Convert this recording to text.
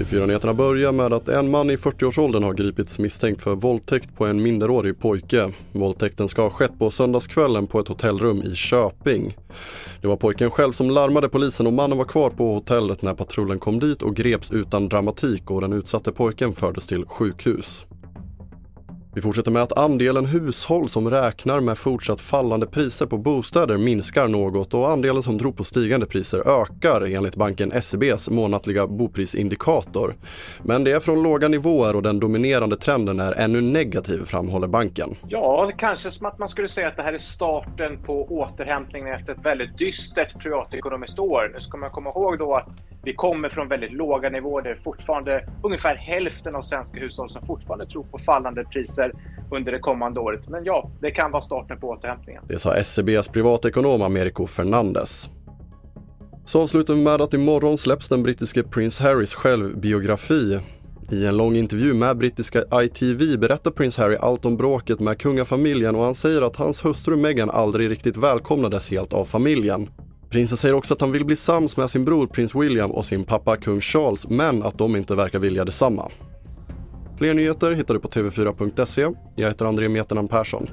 TV4-nyheterna börjar med att en man i 40-årsåldern har gripits misstänkt för våldtäkt på en minderårig pojke. Våldtäkten ska ha skett på söndagskvällen på ett hotellrum i Köping. Det var pojken själv som larmade polisen och mannen var kvar på hotellet när patrullen kom dit och greps utan dramatik och den utsatte pojken fördes till sjukhus. Vi fortsätter med att andelen hushåll som räknar med fortsatt fallande priser på bostäder minskar något och andelen som tror på stigande priser ökar enligt banken SEBs månatliga boprisindikator. Men det är från låga nivåer och den dominerande trenden är ännu negativ framhåller banken. Ja, kanske som att man skulle säga att det här är starten på återhämtningen efter ett väldigt dystert privatekonomiskt år. Nu ska man komma ihåg då att vi kommer från väldigt låga nivåer. Det är fortfarande ungefär hälften av svenska hushåll som fortfarande tror på fallande priser under det kommande året. Men ja, det kan vara starten på återhämtningen. Det sa SCBs privatekonom Americo Fernandes. Så avslutar vi med att imorgon släpps den brittiske prins Harrys självbiografi. I en lång intervju med brittiska ITV berättar prins Harry allt om bråket med kungafamiljen och han säger att hans hustru Meghan aldrig riktigt välkomnades helt av familjen. Prinsen säger också att han vill bli sams med sin bror prins William och sin pappa kung Charles, men att de inte verkar vilja detsamma. Fler nyheter hittar du på tv4.se. Jag heter André Meternan Persson.